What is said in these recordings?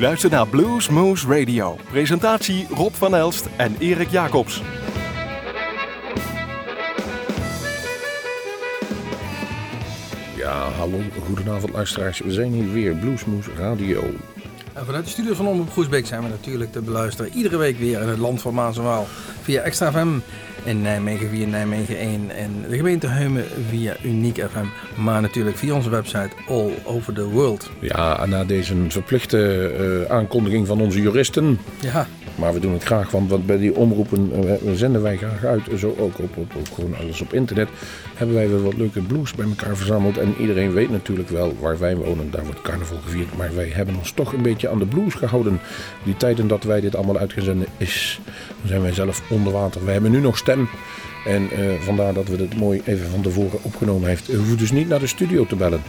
U luistert naar Blues Moose Radio. Presentatie Rob van Elst en Erik Jacobs. Ja, hallo, goedenavond luisteraars. We zijn hier weer Bluesmoes Radio. En vanuit de studio van Omroep Groesbeek zijn we natuurlijk te beluisteren. Iedere week weer in het land van Maas en Waal. Via Extra FM in Nijmegen via Nijmegen 1. En de gemeente Heumen via Uniek FM. Maar natuurlijk via onze website All Over The World. Ja, na deze verplichte eh, aankondiging van onze juristen. Ja, Maar we doen het graag, want bij die omroepen eh, zenden wij graag uit. Zo ook op, op, gewoon alles op internet. Hebben wij weer wat leuke blues bij elkaar verzameld. En iedereen weet natuurlijk wel waar wij wonen. Daar wordt carnaval gevierd. Maar wij hebben ons toch een beetje aan de blues gehouden. Die tijden dat wij dit allemaal uitgezonden is. Zijn wij zelf onder water. We hebben nu nog stem. En eh, vandaar dat we het mooi even van tevoren opgenomen heeft. U hoeft dus niet naar de studio te bellen.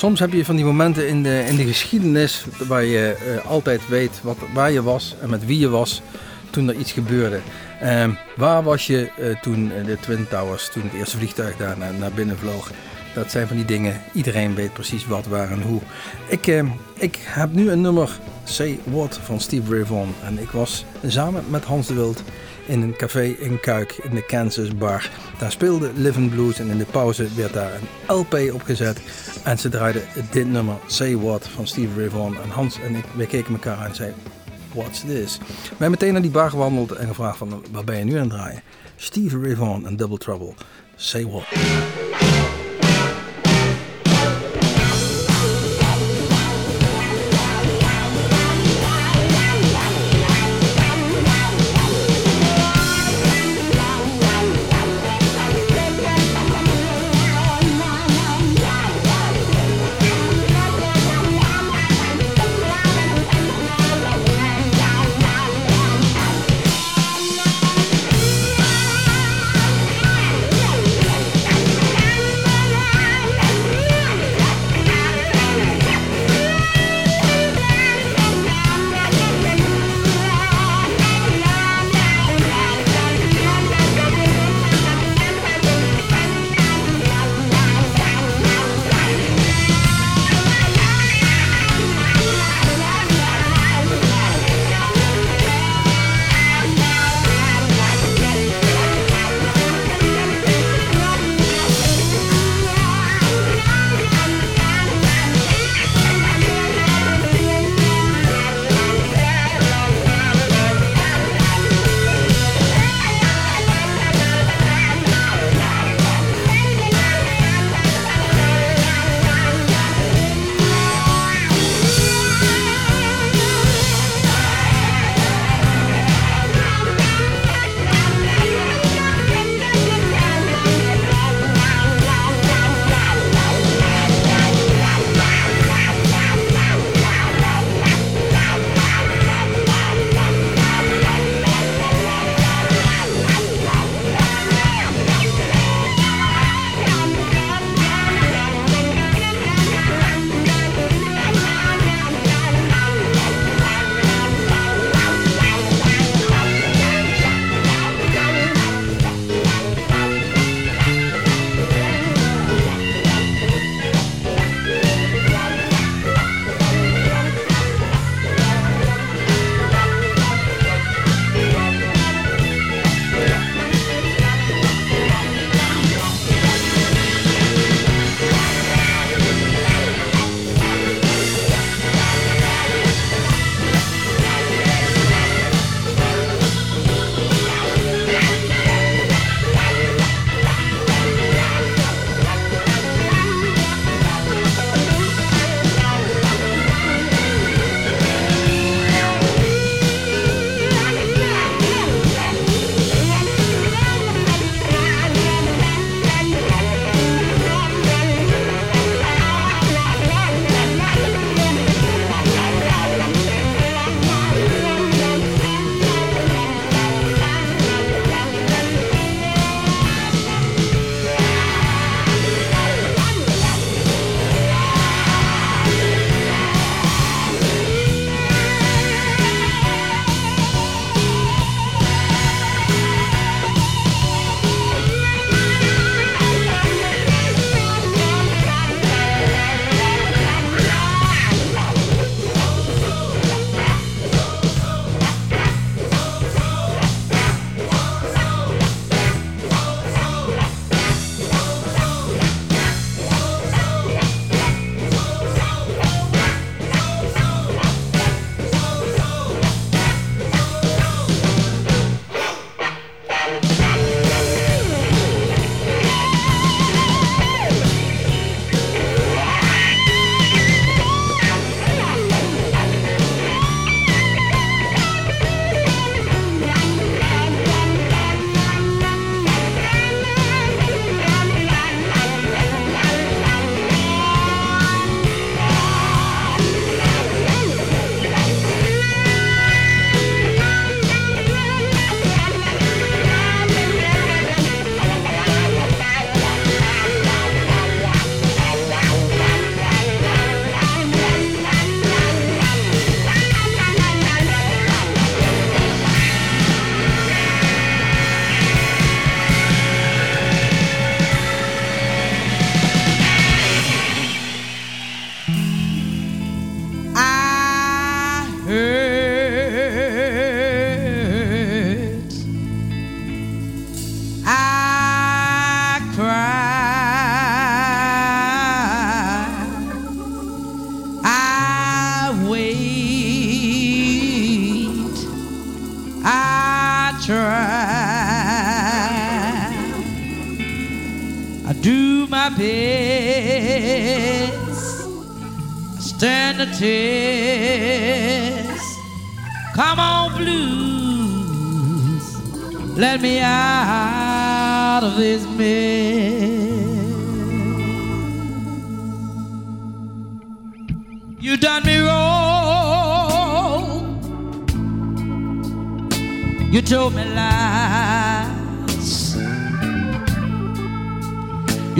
Soms heb je van die momenten in de, in de geschiedenis waar je eh, altijd weet wat, waar je was en met wie je was toen er iets gebeurde. Ehm, waar was je eh, toen eh, de Twin Towers, toen het eerste vliegtuig daar naar, naar binnen vloog? Dat zijn van die dingen, iedereen weet precies wat, waar en hoe. Ik, eh, ik heb nu een nummer, Say What, van Steve Ray Vaughan. En ik was samen met Hans de Wild in een café in Kuik, in de Kansas Bar. Daar speelde Living Blues en in de pauze werd daar een LP opgezet. En ze draaiden dit nummer, Say What, van Steve Ray Vaughan. En Hans en ik, we keken elkaar aan en zeiden, what's this? We hebben meteen naar die bar gewandeld en gevraagd van, waar ben je nu aan het draaien? Steve Ray Vaughan en Double Trouble, Say What.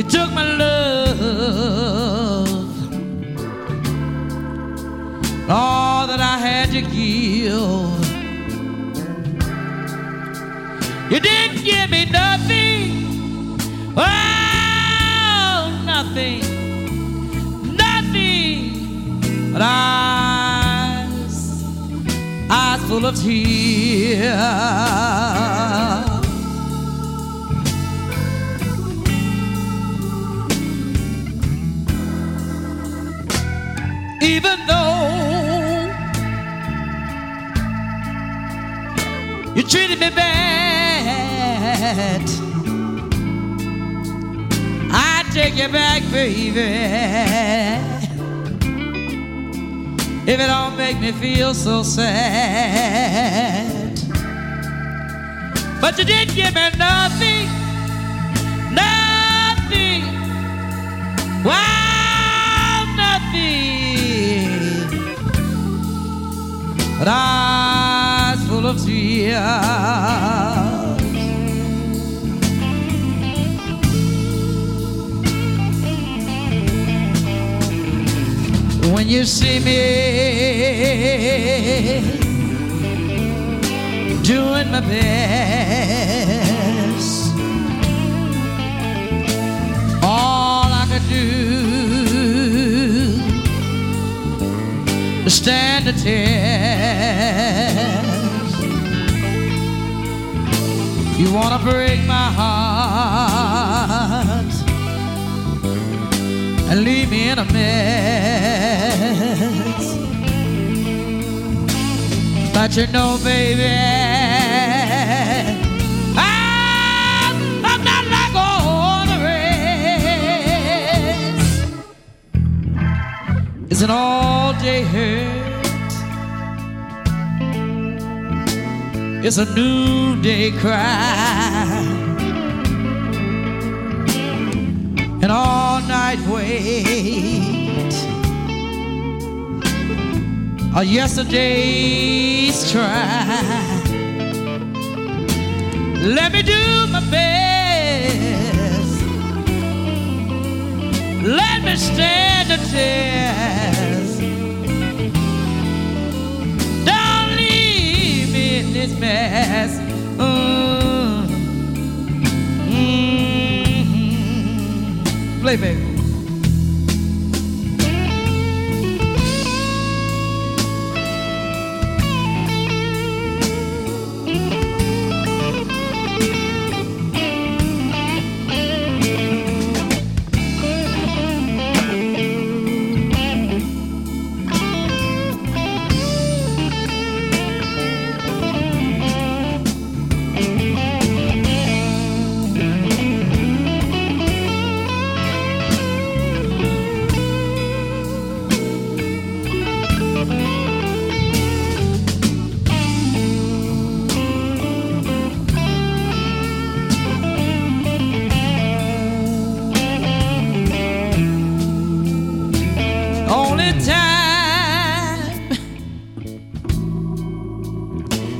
You took my love. All that I had to give. You didn't give me nothing. Oh, nothing. Nothing. But eyes, eyes full of tears. Treated me bad, I take you back, baby if it don't make me feel so sad. But you didn't give me nothing, nothing, wow, nothing. But eyes full of tears. when you see me doing my best. All I could do is stand the test. You wanna break my heart and leave me in a mess. But you know, baby, I'm, I'm not like all the rest. It's an all-day hurt. It's a noonday cry. an all night wait. A yesterday's try. Let me do my best. Let me stand the test. This mess. Mm. Mm-hmm. Play, baby.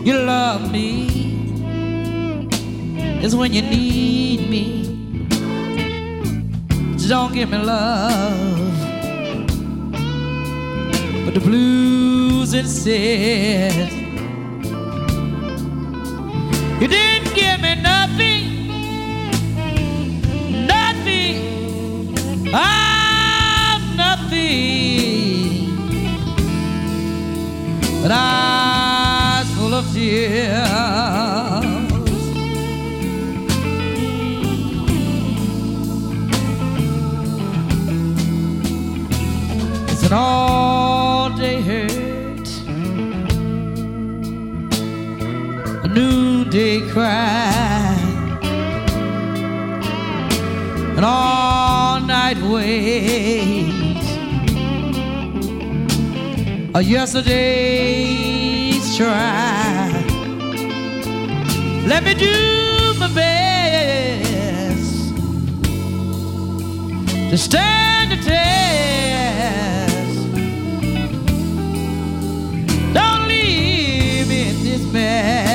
You love me is when you need me. Don't give me love, but the blues instead. You didn't give me nothing, nothing. I'm nothing but eyes tears. It's an all-day hurt, a noonday cry, an all night wait. A yesterday's try. Let me do my best to stand the test. Don't leave me in this mess.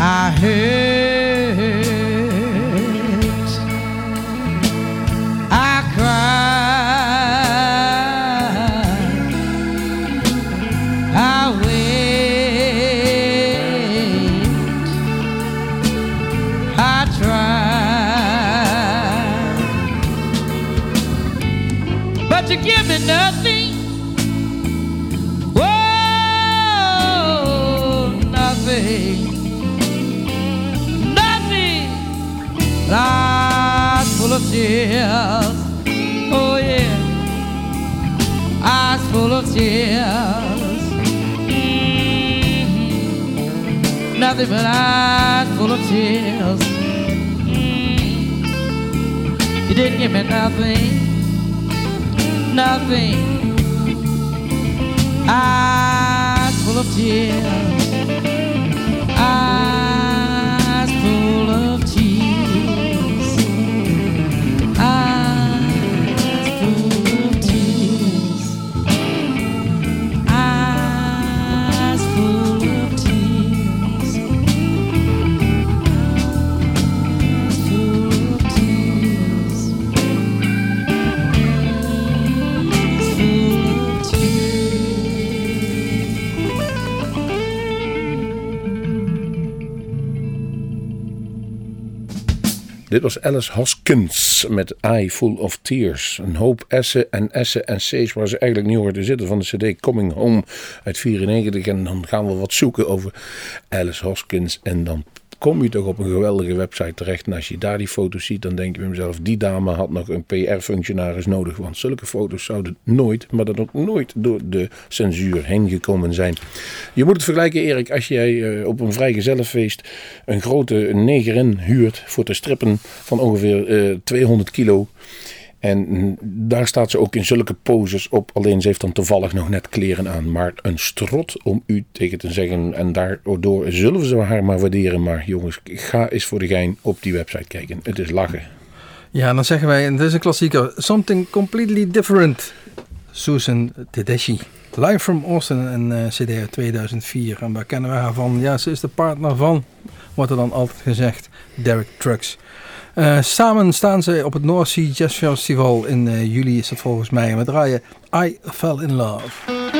I hurt. You give me nothing. Whoa, nothing. Nothing. Eyes full of tears. Oh yeah. Eyes full of tears. Mhm. Nothing but eyes full of tears. Mm. You didn't give me nothing. Nothing. Eyes full of tears. Eyes Dit was Alice Hoskins met Eye Full of Tears. Een hoop S'en en S'en en C's waar ze eigenlijk niet te zitten van de CD Coming Home uit 94. En dan gaan we wat zoeken over Alice Hoskins. En dan kom je toch op een geweldige website terecht. En als je daar die foto's ziet, dan denk je bij mezelf: die dame had nog een PR-functionaris nodig. Want zulke foto's zouden nooit, maar dan ook nooit door de censuur heen gekomen zijn. Je moet het vergelijken, Erik, als jij eh, op een vrijgezellenfeest een grote negerin huurt voor te strippen van ongeveer eh, 200 kilo. En daar staat ze ook in zulke poses op. Alleen ze heeft dan toevallig nog net kleren aan. Maar een strot om u tegen te zeggen. En daardoor zullen ze haar maar waarderen. Maar jongens, ga eens voor de gein op die website kijken. Het is lachen. Ja, dan zeggen wij, en dit is een klassieker, Something Completely Different. Susan Tedeschi. Live from Austin, cd uit 2004. En waar kennen we haar van? Ja, ze is de partner van, wordt er dan altijd gezegd, Derek Trucks. Eh, samen staan ze op het North Sea Jazz Festival in eh, juli is dat volgens mij. En we draaien I Fell In Love.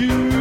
You.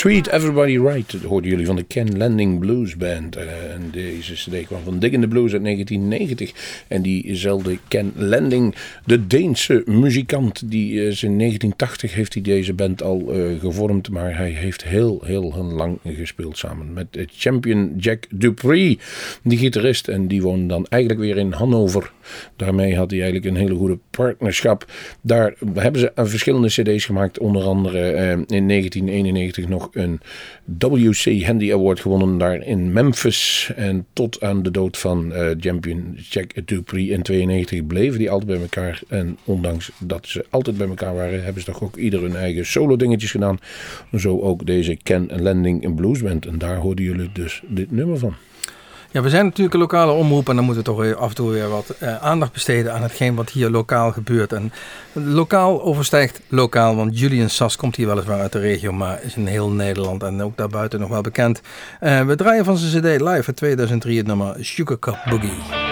Treat Everybody Right, hoorden jullie van de Ken Landing Blues Band. Eh, deze cd kwam van Diggin' the Blues uit 1990. En diezelfde Ken Landing, de Deense muzikant, die is in 1980 heeft hij deze band al eh, gevormd. Maar hij heeft heel, heel, lang gespeeld samen met eh, champion Jack Dupree, die gitarist. En die woonde dan eigenlijk weer in Hannover. Daarmee had hij eigenlijk een hele goede partnerschap. Daar hebben ze verschillende cd's gemaakt. Onder andere eh, in 1991 nog een WC Handy Award gewonnen daar in Memphis. En tot aan de dood van eh, champion Jack Dupree in 92 bleven die altijd bij elkaar. En ondanks dat ze altijd bij elkaar waren, hebben ze toch ook ieder hun eigen solo dingetjes gedaan. Zo ook deze Ken Landing in Blues Band. En daar hoorden jullie dus dit nummer van. Ja, we zijn natuurlijk een lokale omroep en dan moeten we toch af en toe weer wat eh, aandacht besteden aan hetgeen wat hier lokaal gebeurt. En lokaal overstijgt lokaal, want Julian Sas komt hier weliswaar uit de regio, maar is in heel Nederland en ook daarbuiten nog wel bekend. Eh, we draaien van zijn CD live uit 2003 het nummer Sugar Cup Boogie.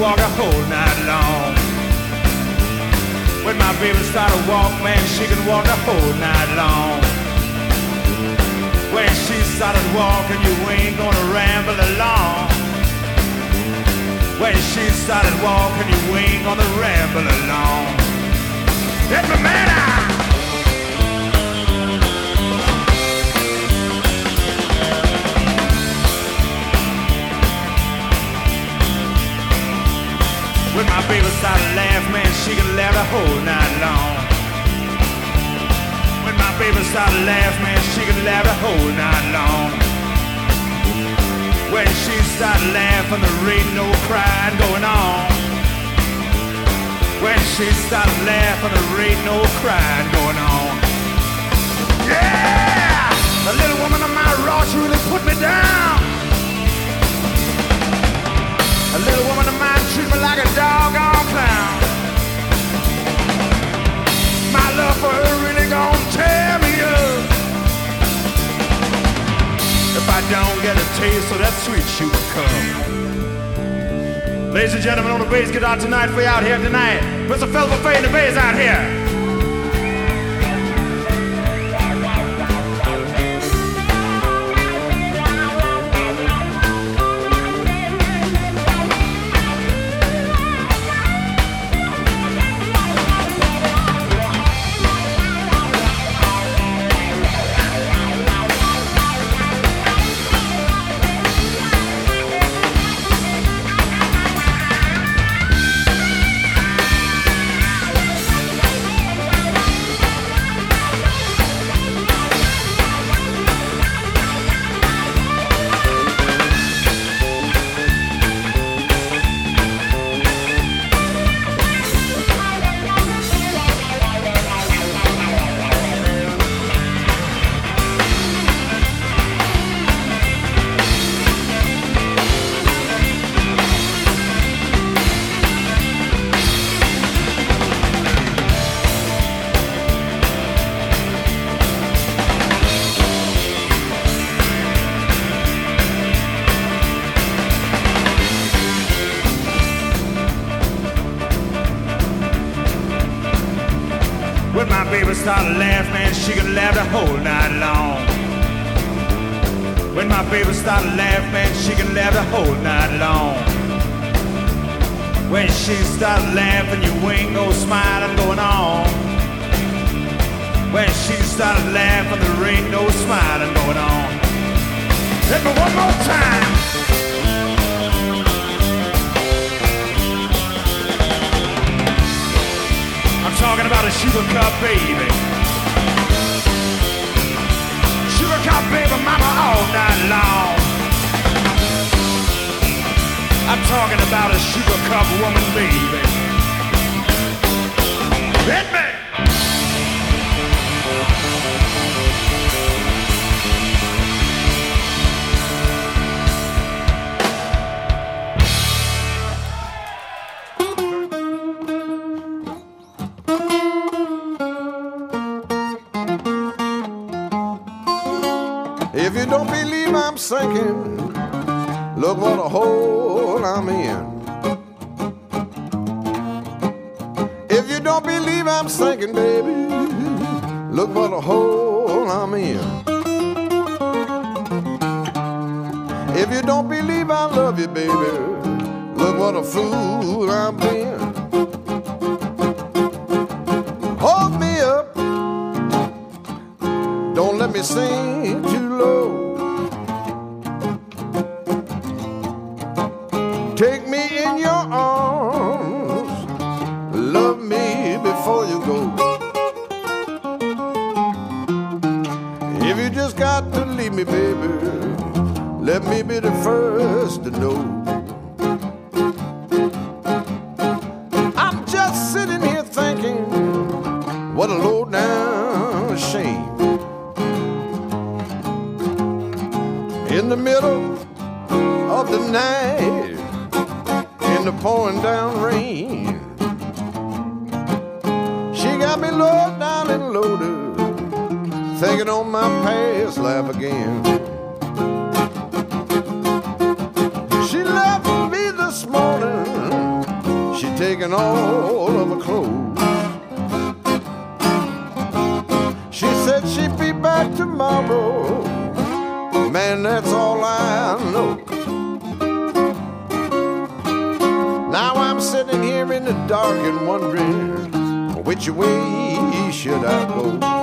Walk a whole night long. When my baby started to walk, man, she could walk a whole night long. When she started walking, you ain't gonna ramble along. When she started walking, you ain't gonna ramble along. Me man out. When my baby started to laugh, man, she could laugh the whole night long. When my baby started to laugh, man, she could laugh the whole night long. When she started laughing, there ain't no crying going on. When she started laughing, there ain't no crying going on. Yeah! The little woman on my she really put me down. I don't get a taste of that sweet sugar cup. Ladies and gentlemen, on the bass guitar tonight for you out here tonight. Mr. Philip Fay in the bass out here. Smiling going on. Hit me one more time. I'm talking about a sugar cup baby. Sugar cup baby, mama, all night long. I'm talking about a sugar cup woman, baby. Hit me! In the middle of the night, in the pouring down rain. She got me low down and loaded, thinking on my past life again. She left me this morning, she taking all of her clothes. She said she'd be back tomorrow. Man, that's all I know. Now I'm sitting here in the dark and wondering which way should I go?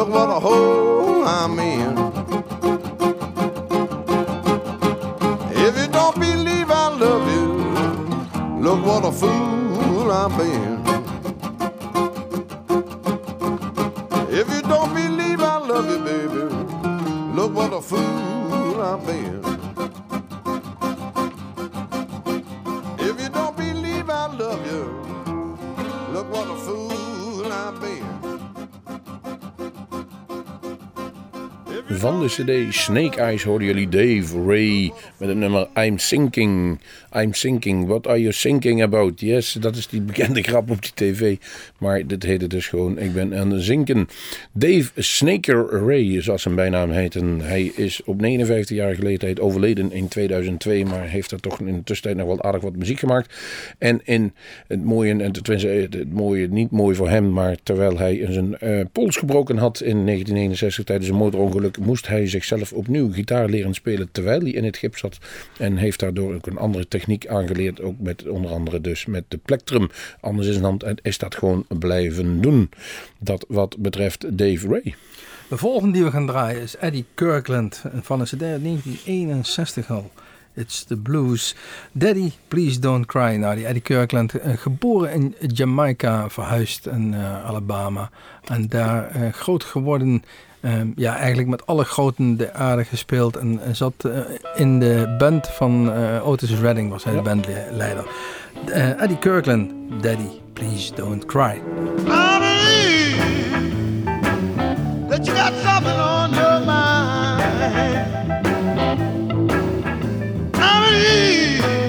Look what a hole I'm in. If you don't believe I love you, look what a fool I've been. If you don't believe I love you, baby, look what a fool I've been. If you don't believe I love you, look what a fool I've been. Van de CD Snake Eyes hoorden jullie Dave Ray met het nummer I'm Sinking. I'm Sinking. What are you thinking about? Yes, dat is die bekende grap op die tv. Maar dit heette dus gewoon Ik ben aan het zinken. Dave Snaker Ray, zoals zijn bijnaam heet. En hij is op 59-jarige leeftijd overleden in 2002. Maar heeft er toch in de tussentijd nog wel aardig wat muziek gemaakt. En in het mooie, en het mooie, niet mooi voor hem. Maar terwijl hij zijn eh, pols gebroken had in 1961 tijdens een motorongeluk. Moest hij zichzelf opnieuw gitaar leren spelen terwijl hij in het gips zat. En heeft daardoor ook een andere techniek aangeleerd. Ook met onder andere dus met de plectrum. Anders hand en is dat gewoon blijven doen. Dat wat betreft Dave Ray. De volgende die we gaan draaien is Eddie Kirkland van een CD uit 1961 al. It's the Blues. Daddy, Please Don't Cry. Nou, die Eddie Kirkland, eh, geboren in Jamaica, verhuisd in eh, Alabama. En daar eh, groot geworden. Ehm, ja, eigenlijk met alle groten de aarde gespeeld. En, zat eh, in de band van eh, Otis Redding, was hij de bandleider. Eh, Eddie Kirkland, Daddy, Please Don't Cry. I believe that you got something on your mind. I believe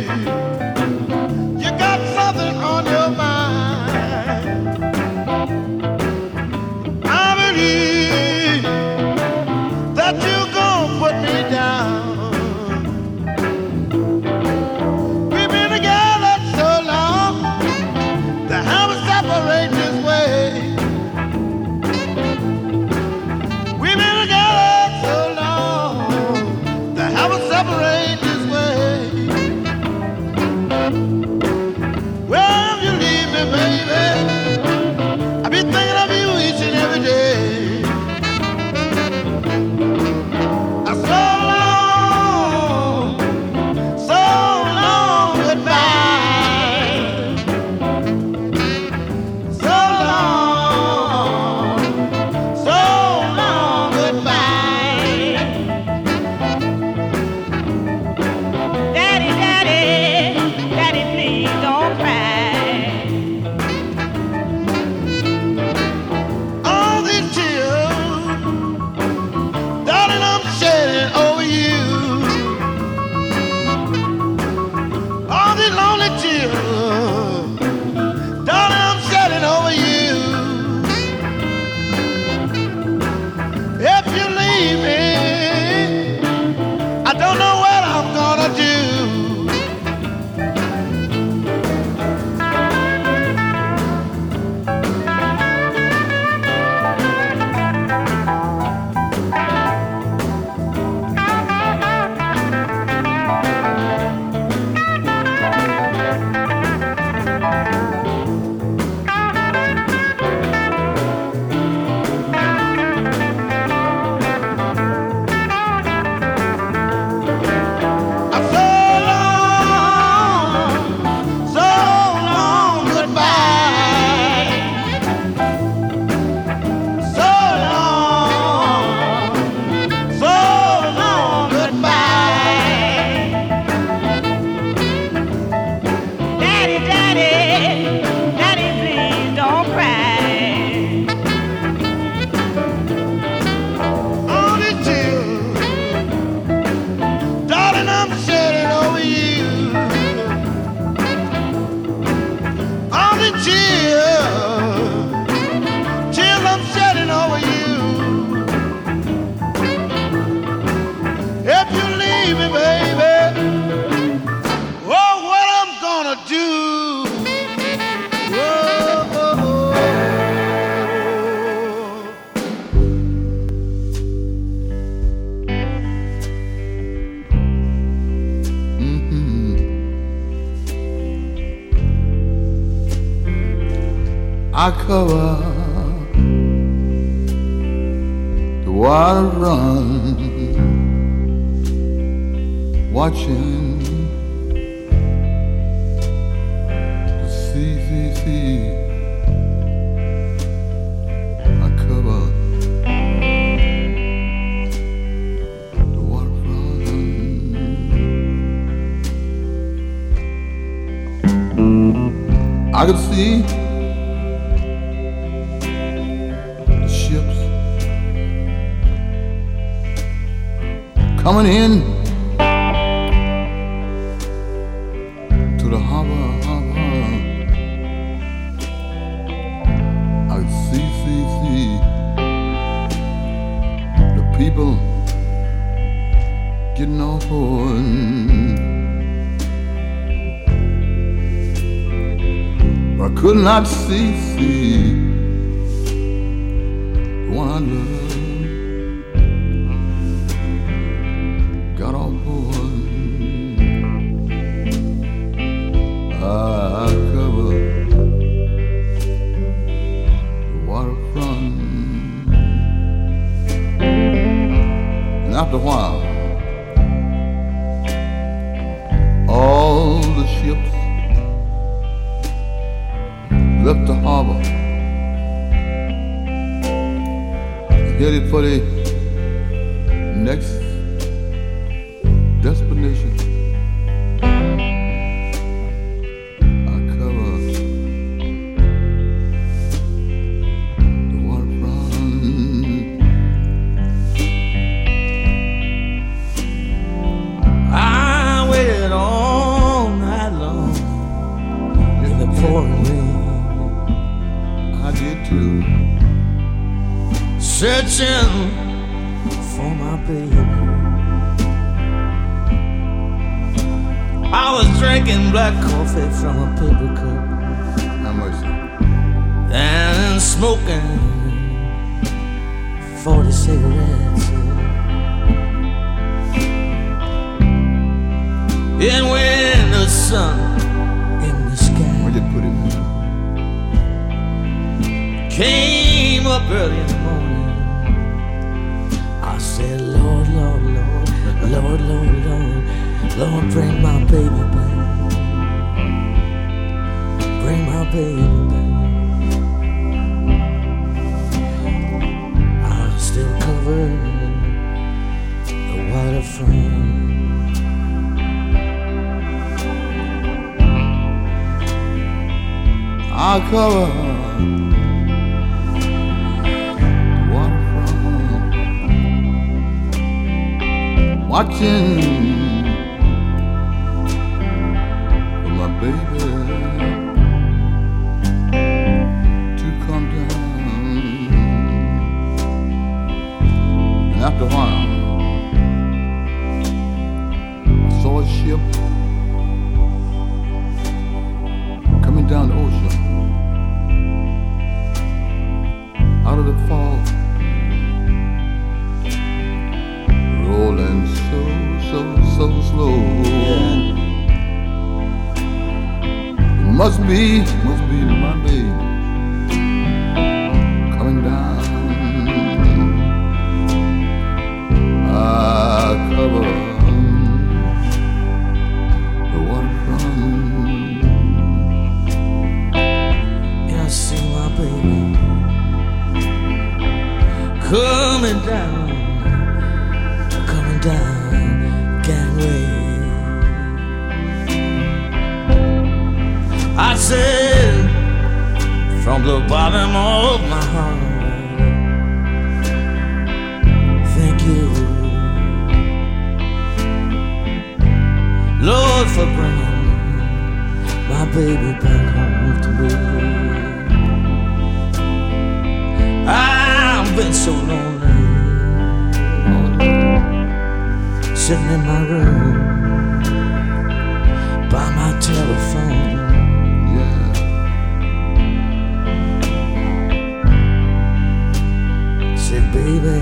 I could see the ships coming in to the harbor, could not see, see one love got on board. I covered the waterfront, and after a while, smoking 40 cigarettes. And when the sun in the sky Where'd you put him? came up early in the morning. I said, Lord, Lord, Lord, Lord, Lord, Lord, Lord, bring my baby back. Bring my baby back. Covered the waterfront. I cover the waterfront, watching And after a while, I saw a ship coming down the ocean. Out of the fog, rolling so, so, so slow. It must be, must be my baby down gangway. I said from the bottom of my heart, thank you, Lord, for bringing my baby back home to me. I've been so lonely, sitting in my room by my telephone. Yeah. Baby,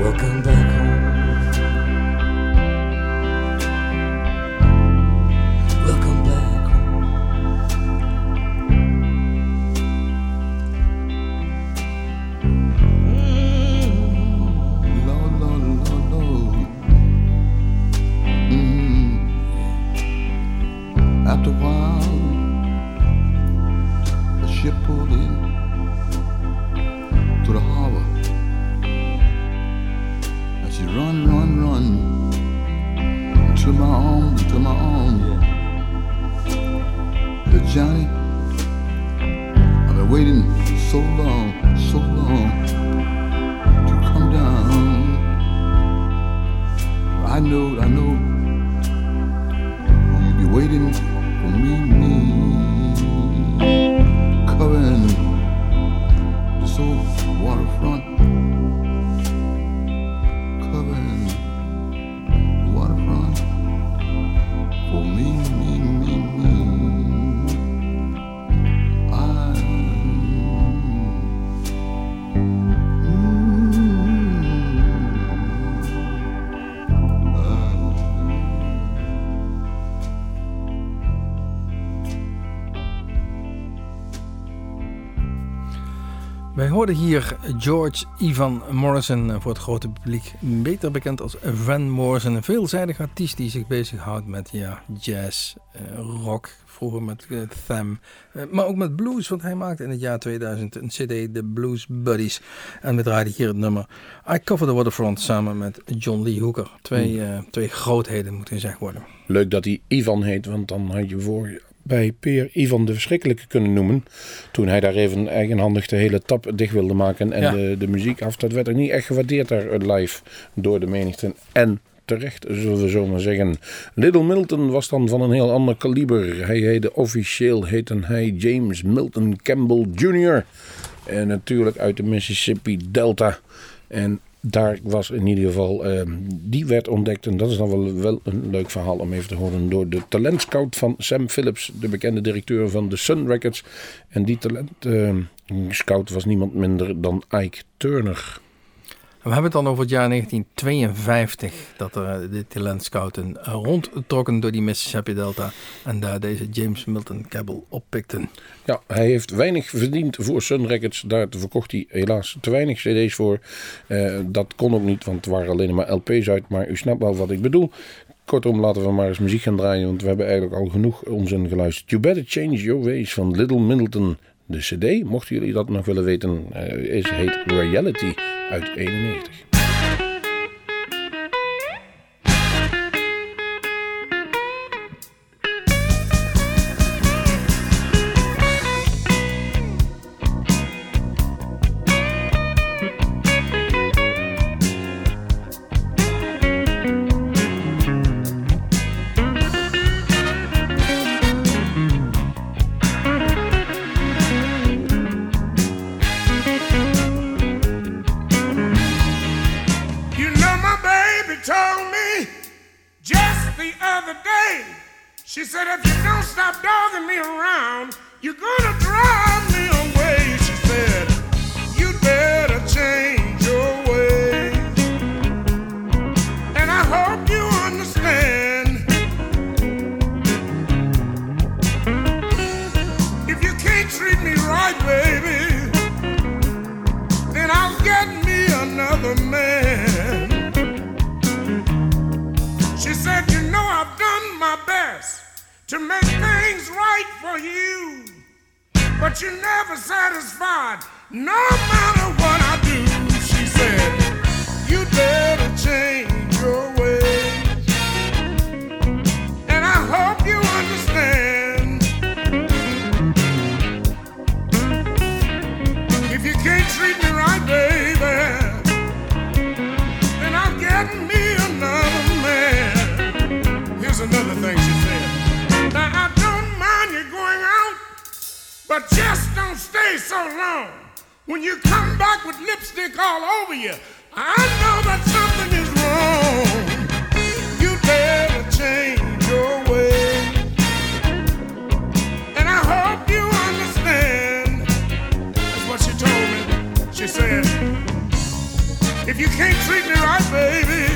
welcome back home. Hoorden hier George Ivan Morrison eh, voor het grote publiek, beter bekend als Van Morrison. Een veelzijdig artiest die zich bezighoudt met ja, jazz, eh, rock, vroeger met Them, eh, maar ook met blues, want hij maakte in het jaar 2000 een cd, The Blues Buddies. En we draaiden hier het nummer I Cover the Waterfront samen met John Lee Hooker. Twee, eh, twee grootheden moet gezegd worden. Leuk dat hij Ivan heet, want dan had je voor bij Peer Ivan de Verschrikkelijke kunnen noemen. Toen hij daar even eigenhandig de hele tap dicht wilde maken en Ja. de, de muziek af. Dat werd er niet echt gewaardeerd daar eh, live door de menigte. En terecht, zullen we zo maar zeggen. Little Milton was dan van een heel ander kaliber. Hij heette officieel heette hij James Milton Campbell Jr. En natuurlijk uit de Mississippi Delta. En daar was in ieder geval, ehm, die werd ontdekt. En dat is dan wel, wel een leuk verhaal om even te horen. Door de talentscout van Sam Phillips, de bekende directeur van de Sun Records. En die talentscout was niemand minder dan Ike Turner. We hebben het dan over het jaar 1952 dat er eh, de talentscouten eh, rondtrokken door die Mississippi Delta en daar deze James Milton Campbell oppikten. Ja, hij heeft weinig verdiend voor Sun Records. Daar verkocht hij helaas te weinig cd's voor. Eh, dat kon ook niet, want het waren alleen maar LP's uit. Maar u snapt wel wat ik bedoel. Kortom, laten we maar eens muziek gaan draaien, want we hebben eigenlijk al genoeg onzin geluisterd. You Better Change Your Ways van Little Middleton. De cd, mochten jullie dat nog willen weten, eh, is, heet Reality uit 91. when you come back with lipstick all over you, I know that something is wrong. You better change your way. And I hope you understand. That's what she told me. She said, If you can't treat me right, baby.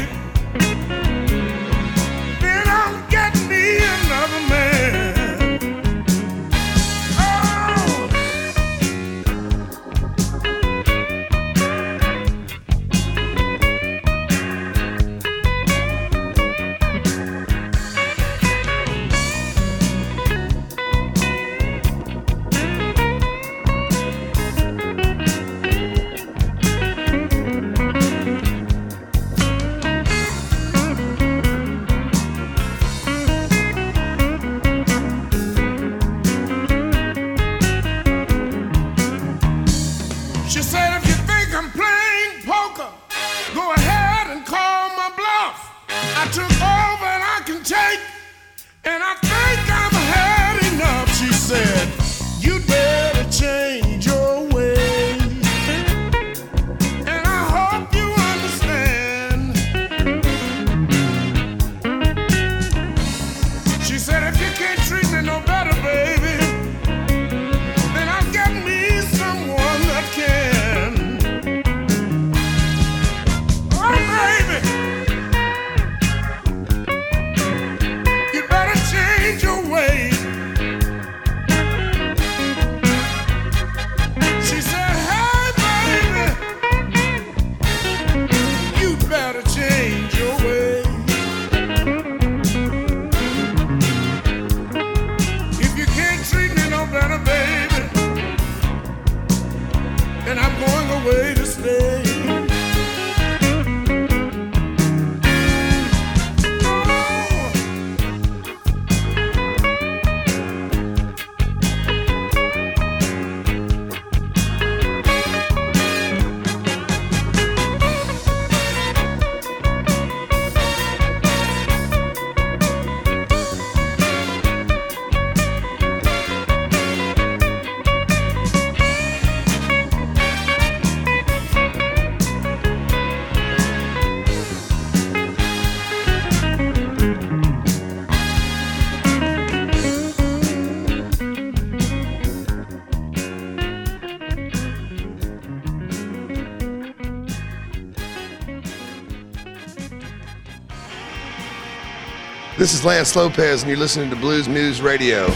This is Lance Lopez, and you're listening to Blues News Radio.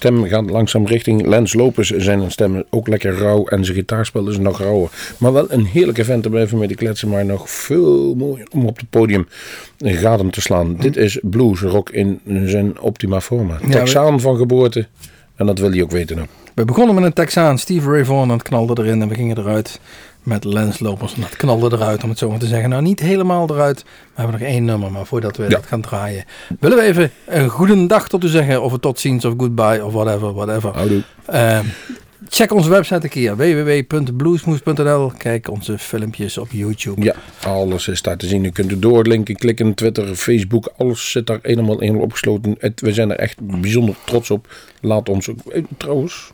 Stem gaat langzaam richting Lens Lopez. Zijn stem ook lekker rauw en zijn gitaarspel is nog rauwer. Maar wel een heerlijke vent te blijven met de kletsen. Maar nog veel mooier om op het podium gaten te slaan. Dit is blues rock in zijn optima forma. Texaan van geboorte. En dat wil hij ook weten. Nou. We begonnen met een Texaan, Steve Ray Vaughan, knalde erin. En we gingen eruit met Lens Lopers. En dat knalde eruit, om het zo maar te zeggen. Nou, niet helemaal eruit. We hebben nog één nummer, maar voordat we dat gaan draaien... willen we even een goede dag tot u zeggen. Of een tot ziens, of goodbye, of whatever, whatever. Houdoe. Eh, check onze website een keer. www.bluesmoes.nl Kijk onze filmpjes op YouTube. Ja, alles is daar te zien. U kunt er doorlinken, klikken, Twitter, Facebook. Alles zit daar helemaal, opgesloten. Het, we zijn er echt bijzonder trots op. Laat ons ook... eh, trouwens...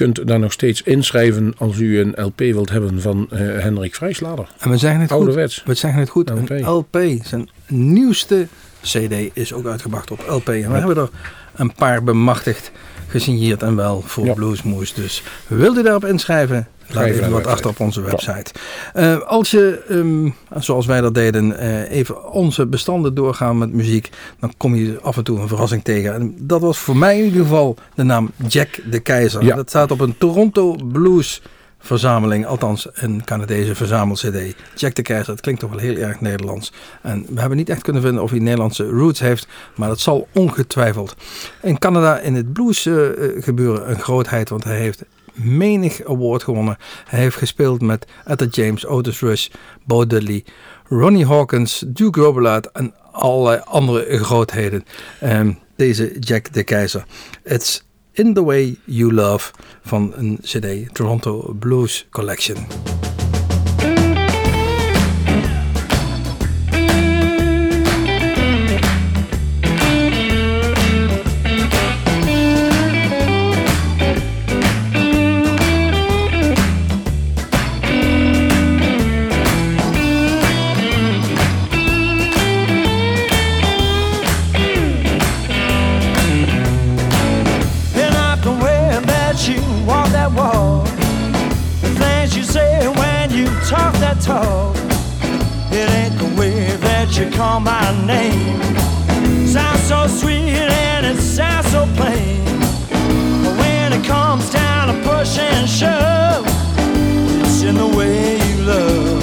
Kunt daar nog steeds inschrijven als u een LP wilt hebben van eh, Hendrik Vrijslader. En we zeggen het Ouderwets. goed. We zeggen het goed. LP. Een LP, zijn nieuwste CD, is ook uitgebracht op LP. En we hebben er een paar bemachtigd, gesigneerd en wel voor Ja. Bluesmoes. Dus wilt u daarop inschrijven? Laat even wat achter op onze website. Eh, als je, ehm, zoals wij dat deden, eh, even onze bestanden doorgaan met muziek, dan kom je af en toe een verrassing tegen. En dat was voor mij in ieder geval de naam Jack de Keizer. Ja. Dat staat op een Toronto Blues verzameling, althans een Canadese verzamel-cd. Jack de Keizer, het klinkt toch wel heel erg Nederlands. En we hebben niet echt kunnen vinden of hij Nederlandse roots heeft, maar dat zal ongetwijfeld. In Canada in het blues eh, eh, gebeuren een grootheid, want hij heeft menig award gewonnen. Hij heeft gespeeld met Etta James, Otis Rush, Bo Diddley, Ronnie Hawkins, Duke Robillard en allerlei andere grootheden. Ehm, deze Jack de Keizer. It's In The Way You Love van een cd, Toronto Blues Collection. call my name. Sounds so sweet and it sounds so plain. But when it comes down to push and shove, it's in the way you love.